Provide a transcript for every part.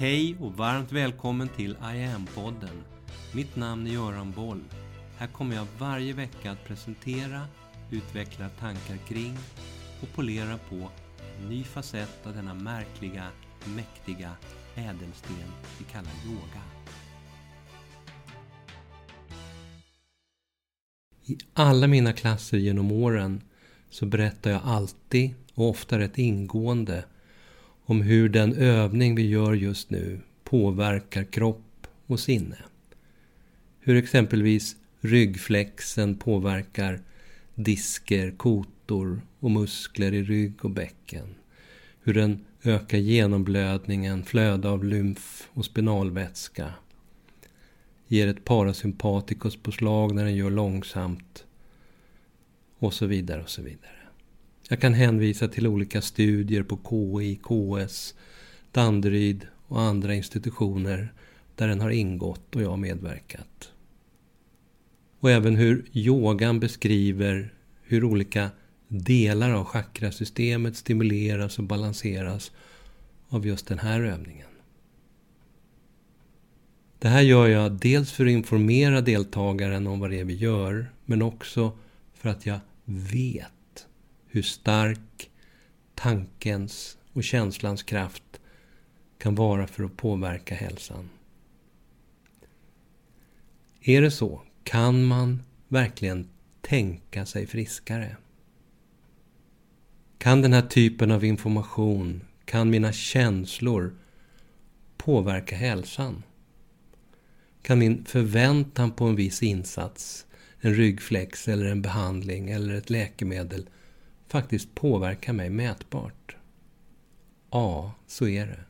Hej och varmt välkommen till I am-podden. Mitt namn är Göran Boll. Här kommer jag varje vecka att presentera, utveckla tankar kring och polera på en ny facett av denna märkliga, mäktiga ädelsten vi kallar yoga. I alla mina klasser genom åren så berättar jag alltid och ofta rätt ingående om hur den övning vi gör just nu påverkar kropp och sinne. Hur exempelvis ryggflexen påverkar disker, kotor och muskler i rygg och bäcken. Hur den ökar genomblödningen, flöde av lymf och spinalvätska. Ger ett parasympatikuspåslag när den gör långsamt. Och så vidare och så vidare. Jag kan hänvisa till olika studier på KI, KS, Danderyd och andra institutioner där den har ingått och jag har medverkat. Och även hur yogan beskriver hur olika delar av chakrasystemet stimuleras och balanseras av just den här övningen. Det här gör jag dels för att informera deltagaren om vad det är vi gör, men också för att jag vet hur stark tankens och känslans kraft kan vara för att påverka hälsan. Är det så? Kan man verkligen tänka sig friskare? Kan den här typen av information, kan mina känslor påverka hälsan? Kan min förväntan på en viss insats, en ryggflex eller en behandling eller ett läkemedel faktiskt påverkar mig mätbart? Ja, så är det.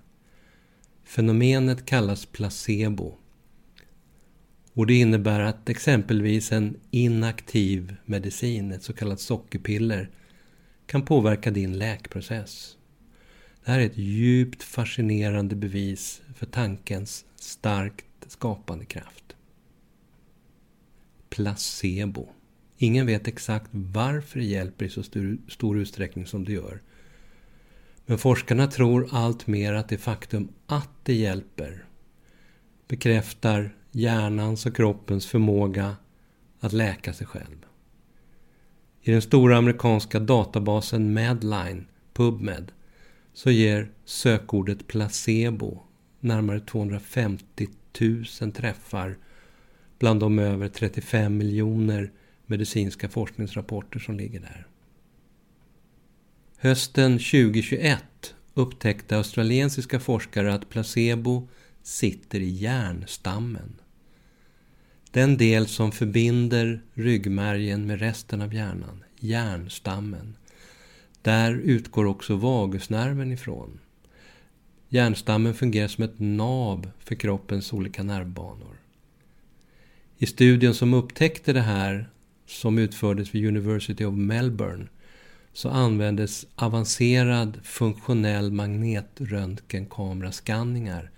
Fenomenet kallas placebo. Och det innebär att exempelvis en inaktiv medicin, ett så kallat sockerpiller, kan påverka din läkprocess. Det här är ett djupt fascinerande bevis för tankens starkt skapande kraft. Placebo. Ingen vet exakt varför det hjälper i så stor utsträckning som det gör. Men forskarna tror allt mer att det faktum att det hjälper bekräftar hjärnans och kroppens förmåga att läka sig själv. I den stora amerikanska databasen Medline, PubMed, så ger sökordet placebo närmare 250 000 träffar bland de över 35 miljoner medicinska forskningsrapporter som ligger där. Hösten 2021 upptäckte australiensiska forskare att placebo sitter i hjärnstammen. Den del som förbinder ryggmärgen med resten av hjärnan, hjärnstammen. Där utgår också vagusnerven ifrån. Hjärnstammen fungerar som ett nav för kroppens olika nervbanor. I studien som upptäckte det här som utfördes vid University of Melbourne så användes avancerad funktionell magnetröntgenkameraskanningar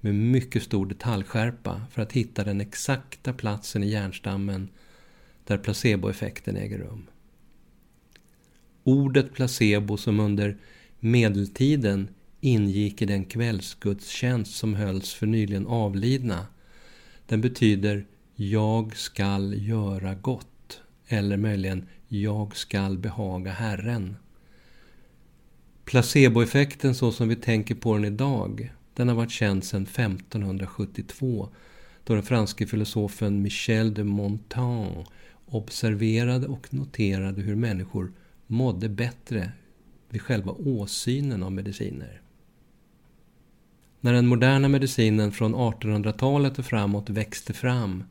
med mycket stor detaljskärpa för att hitta den exakta platsen i hjärnstammen där placeboeffekten äger rum. Ordet placebo som under medeltiden ingick i den kvällsgudstjänst som hölls för nyligen avlidna. Den betyder ”jag skall göra gott”. Eller möjligen Jag skall behaga Herren. Placeboeffekten så som vi tänker på den idag, den har varit känd sedan 1572 då den franske filosofen Michel de Montaigne observerade och noterade hur människor mådde bättre vid själva åsynen av mediciner. När den moderna medicinen från 1800-talet och framåt växte fram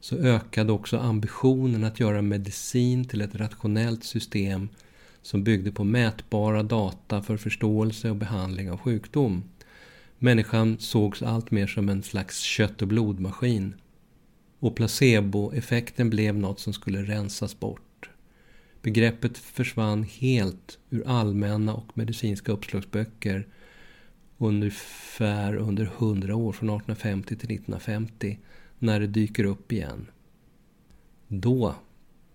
så ökade också ambitionen att göra medicin till ett rationellt system som byggde på mätbara data för förståelse och behandling av sjukdom. Människan sågs allt mer som en slags kött och blodmaskin. Och placeboeffekten blev något som skulle rensas bort. Begreppet försvann helt ur allmänna och medicinska uppslagsböcker ungefär under 100 år, från 1850 till 1950 när det dyker upp igen. Då,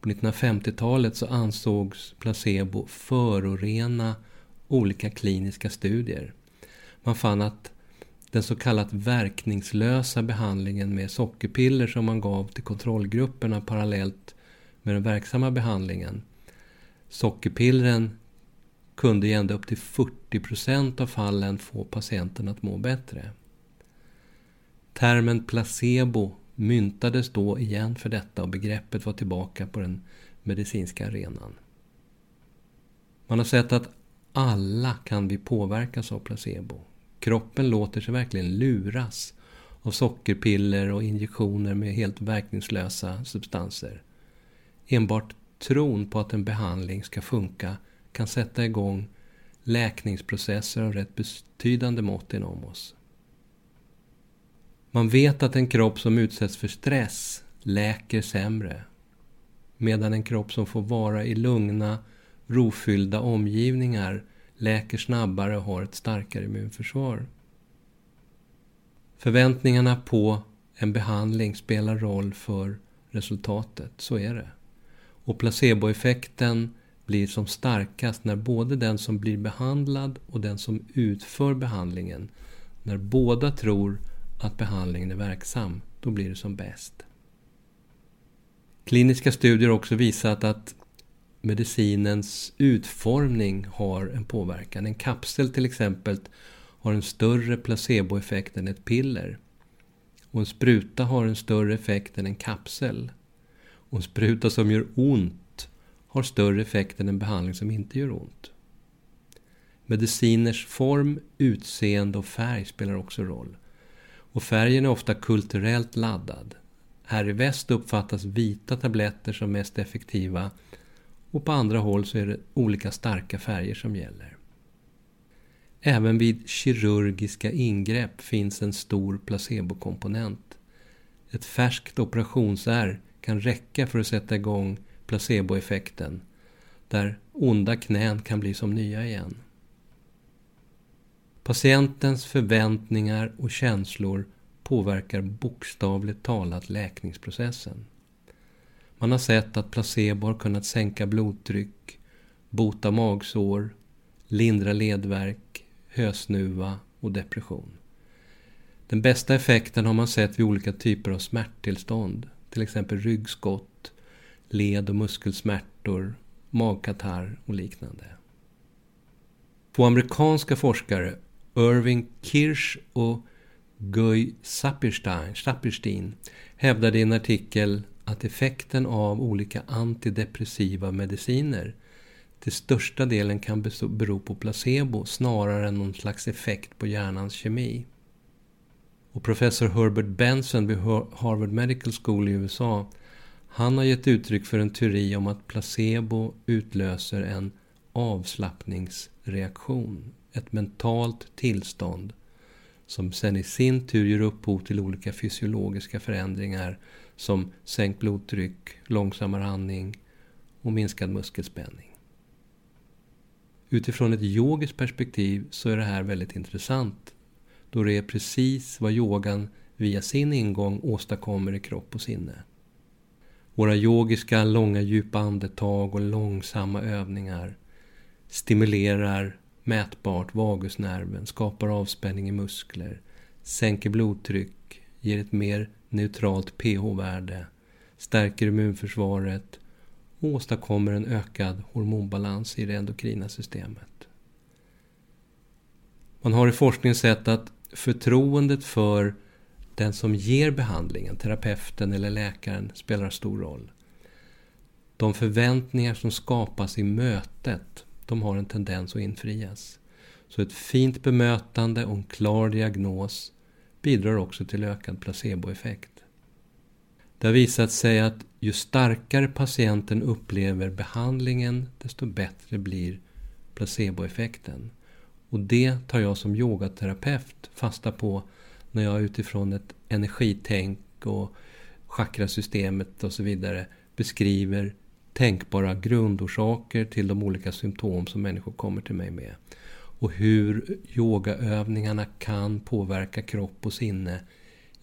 på 1950-talet, så ansågs placebo förorena olika kliniska studier. Man fann att den så kallat verkningslösa behandlingen med sockerpiller som man gav till kontrollgrupperna parallellt med den verksamma behandlingen. Sockerpillren kunde i ända upp till 40 procent av fallen få patienten att må bättre. Termen placebo myntades då igen för detta och begreppet var tillbaka på den medicinska arenan. Man har sett att alla kan vi påverkas av placebo. Kroppen låter sig verkligen luras av sockerpiller och injektioner med helt verkningslösa substanser. Enbart tron på att en behandling ska funka kan sätta igång läkningsprocesser av rätt betydande mått inom oss. Man vet att en kropp som utsätts för stress läker sämre. Medan en kropp som får vara i lugna, rofyllda omgivningar läker snabbare och har ett starkare immunförsvar. Förväntningarna på en behandling spelar roll för resultatet, så är det. Och placeboeffekten blir som starkast när både den som blir behandlad och den som utför behandlingen, när båda tror att behandlingen är verksam, då blir det som bäst. Kliniska studier har också visat att medicinens utformning har en påverkan. En kapsel till exempel har en större placeboeffekt än ett piller. Och en spruta har en större effekt än en kapsel. Och en spruta som gör ont har större effekt än en behandling som inte gör ont. Mediciners form, utseende och färg spelar också roll. Och färgen är ofta kulturellt laddad. Här i väst uppfattas vita tabletter som mest effektiva och på andra håll så är det olika starka färger som gäller. Även vid kirurgiska ingrepp finns en stor placebokomponent. Ett färskt operationsär kan räcka för att sätta igång placeboeffekten, där onda knän kan bli som nya igen. Patientens förväntningar och känslor påverkar bokstavligt talat läkningsprocessen. Man har sett att placebo har kunnat sänka blodtryck, bota magsår, lindra ledvärk, hösnuva och depression. Den bästa effekten har man sett vid olika typer av smärttillstånd, till exempel ryggskott, led och muskelsmärtor, magkatarr och liknande. Två amerikanska forskare, Irving Kirsch och Guy Sapirstein, hävdade i en artikel att effekten av olika antidepressiva mediciner till största delen kan bero på placebo snarare än någon slags effekt på hjärnans kemi. Och professor Herbert Benson vid Harvard Medical School i USA han har gett uttryck för en teori om att placebo utlöser en avslappningsreaktion, ett mentalt tillstånd som sen i sin tur ger upphov till olika fysiologiska förändringar som sänkt blodtryck, långsammare andning och minskad muskelspänning. Utifrån ett yogiskt perspektiv så är det här väldigt intressant då det är precis vad yogan via sin ingång åstadkommer i kropp och sinne. Våra yogiska långa djupa andetag och långsamma övningar stimulerar mätbart vagusnerven, skapar avspänning i muskler, sänker blodtryck, ger ett mer neutralt pH-värde, stärker immunförsvaret och åstadkommer en ökad hormonbalans i det endokrina systemet. Man har i forskningen sett att förtroendet för den som ger behandlingen, terapeuten eller läkaren, spelar stor roll. De förväntningar som skapas i mötet, de har en tendens att infrias. Så ett fint bemötande och en klar diagnos bidrar också till ökad placeboeffekt. Det har visat sig att ju starkare patienten upplever behandlingen, desto bättre blir placeboeffekten. Och det tar jag som yogaterapeut fasta på när jag utifrån ett energitänk och chakrasystemet och så vidare beskriver tänkbara grundorsaker till de olika symptom som människor kommer till mig med och hur yogaövningarna kan påverka kropp och sinne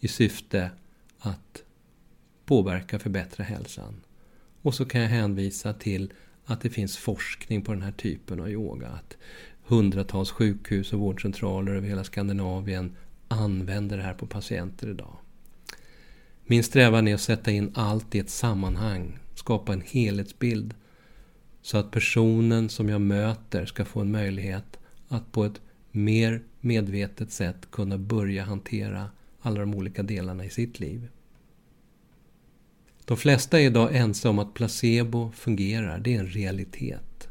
i syfte att påverka och förbättra hälsan. Och så kan jag hänvisa till att det finns forskning på den här typen av yoga. Att hundratals sjukhus och vårdcentraler över hela Skandinavien använder det här på patienter idag. Min strävan är att sätta in allt i ett sammanhang, skapa en helhetsbild så att personen som jag möter ska få en möjlighet att på ett mer medvetet sätt kunna börja hantera alla de olika delarna i sitt liv. De flesta är idag ense om att placebo fungerar, det är en realitet.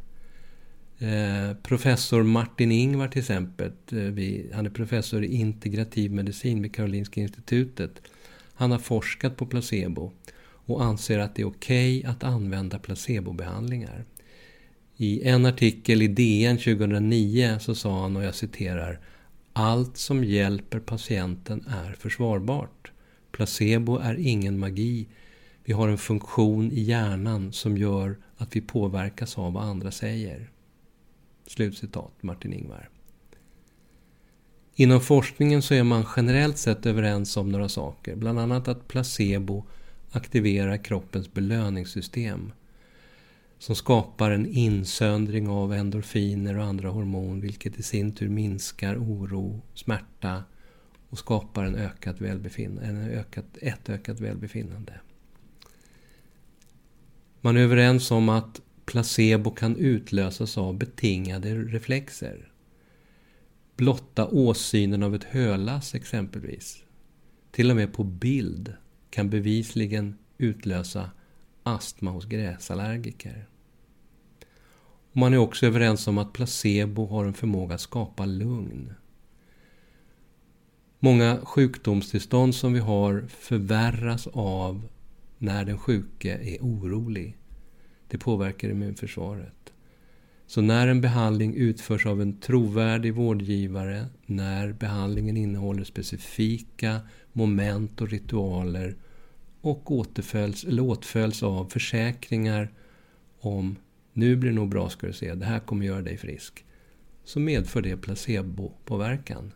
Eh, professor Martin Ingvar till exempel, eh, han är professor i integrativ medicin vid Karolinska institutet. Han har forskat på placebo och anser att det är okej okay att använda placebobehandlingar. I en artikel i DN 2009 så sa han, och jag citerar, allt som hjälper patienten är försvarbart. Placebo är ingen magi. Vi har en funktion i hjärnan som gör att vi påverkas av vad andra säger. Slutcitat Martin Ingvar. Inom forskningen så är man generellt sett överens om några saker. Bland annat att placebo aktiverar kroppens belöningssystem som skapar en insöndring av endorfiner och andra hormon vilket i sin tur minskar oro, smärta och skapar en ökat välbefinnande, en ökat, ett ökat välbefinnande. Man är överens om att placebo kan utlösas av betingade reflexer. Blotta åsynen av ett hölass exempelvis, till och med på bild, kan bevisligen utlösa astma hos gräsallergiker. man är också överens om att placebo har en förmåga att skapa lugn. Många sjukdomstillstånd som vi har förvärras av när den sjuke är orolig. Det påverkar immunförsvaret. Så när en behandling utförs av en trovärdig vårdgivare, när behandlingen innehåller specifika moment och ritualer och återföljs, eller åtföljs av försäkringar om nu blir det nog bra ska du se, det här kommer göra dig frisk. Så medför det placebopåverkan.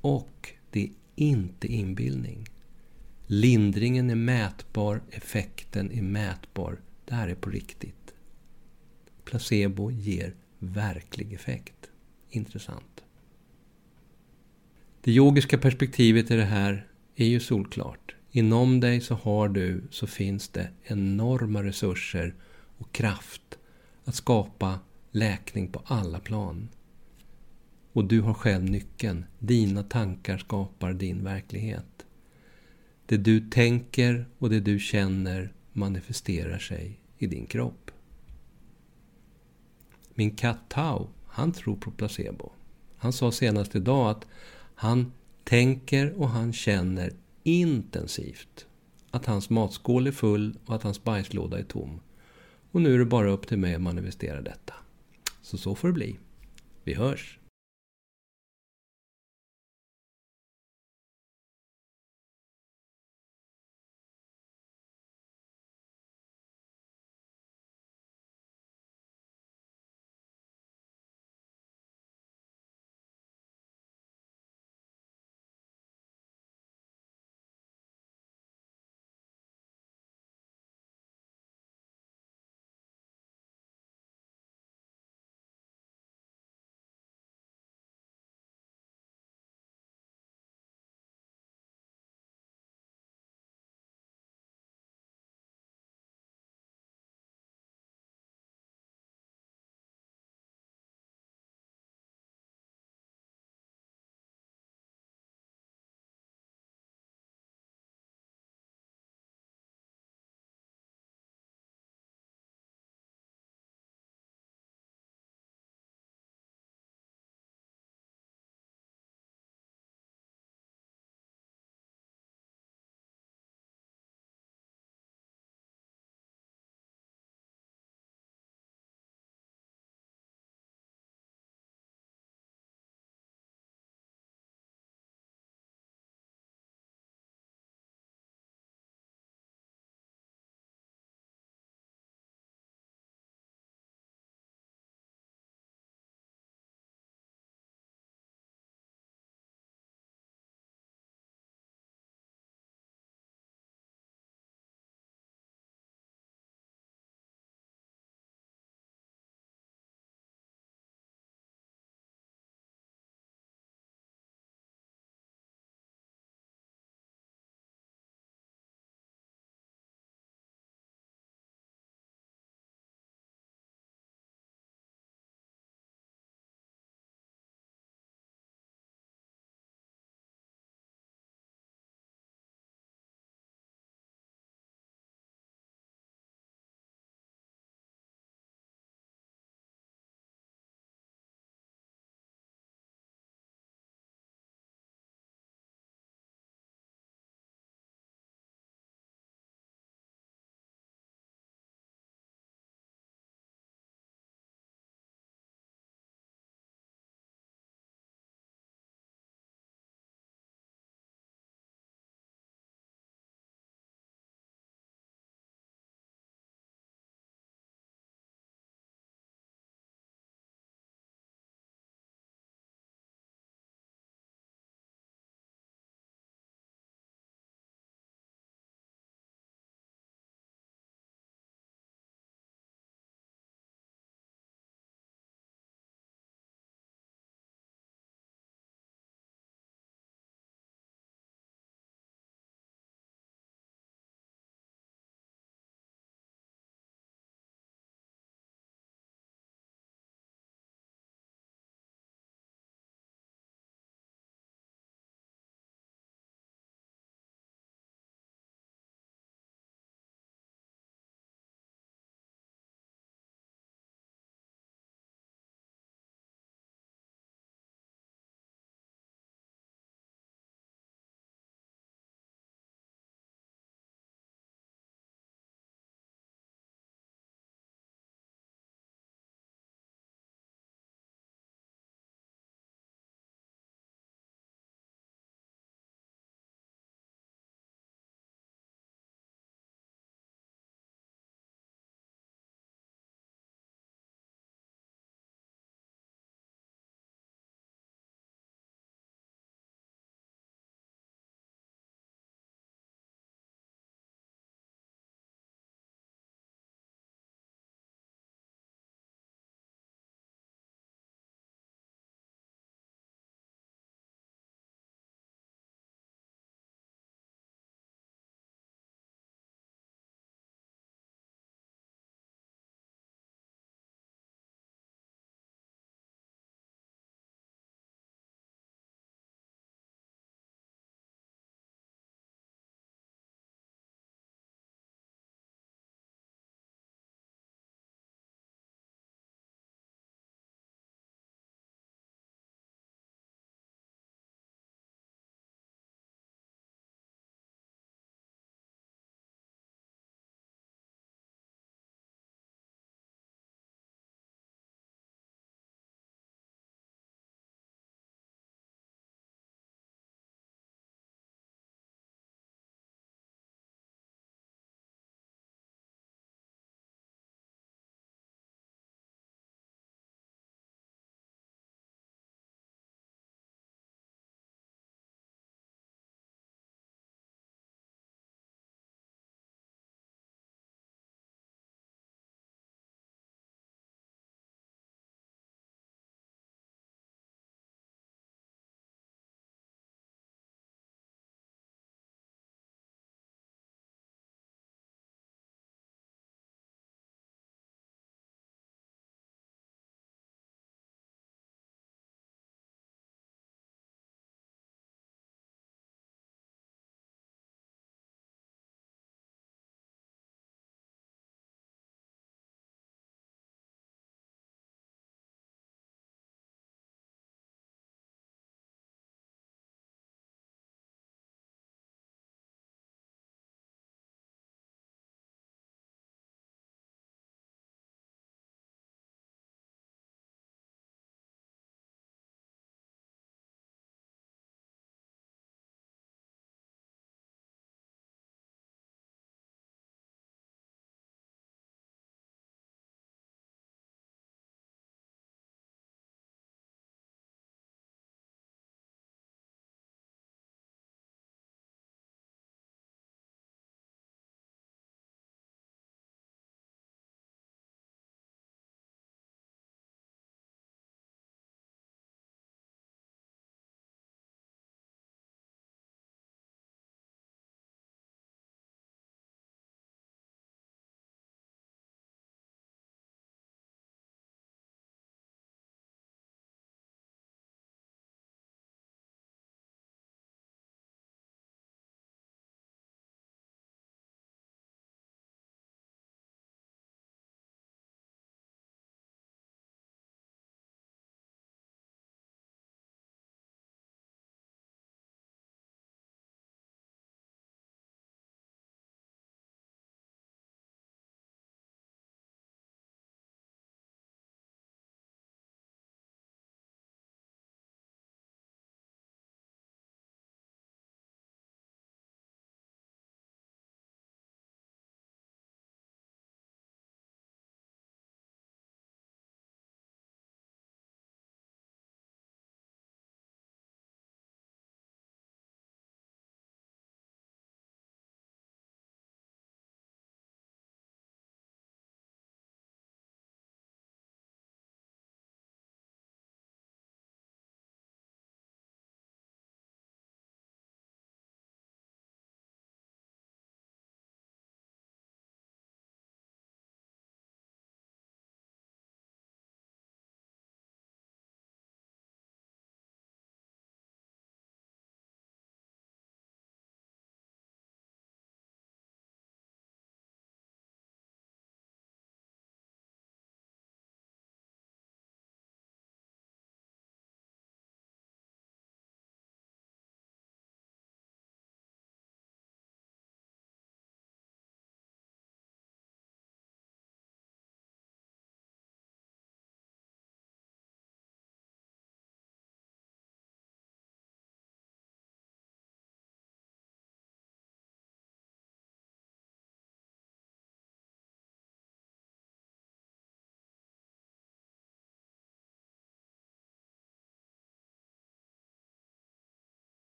Och det är inte inbildning. Lindringen är mätbar, effekten är mätbar. Det här är på riktigt. Placebo ger verklig effekt. Intressant. Det yogiska perspektivet i det här är ju solklart. Inom dig så har du, så finns det enorma resurser och kraft att skapa läkning på alla plan. Och du har själv nyckeln. Dina tankar skapar din verklighet. Det du tänker och det du känner manifesterar sig i din kropp. Min katt Tao, han tror på placebo. Han sa senast idag att han tänker och han känner intensivt att hans matskål är full och att hans bajslåda är tom. Och nu är det bara upp till mig att manifestera detta. Så så får det bli. Vi hörs!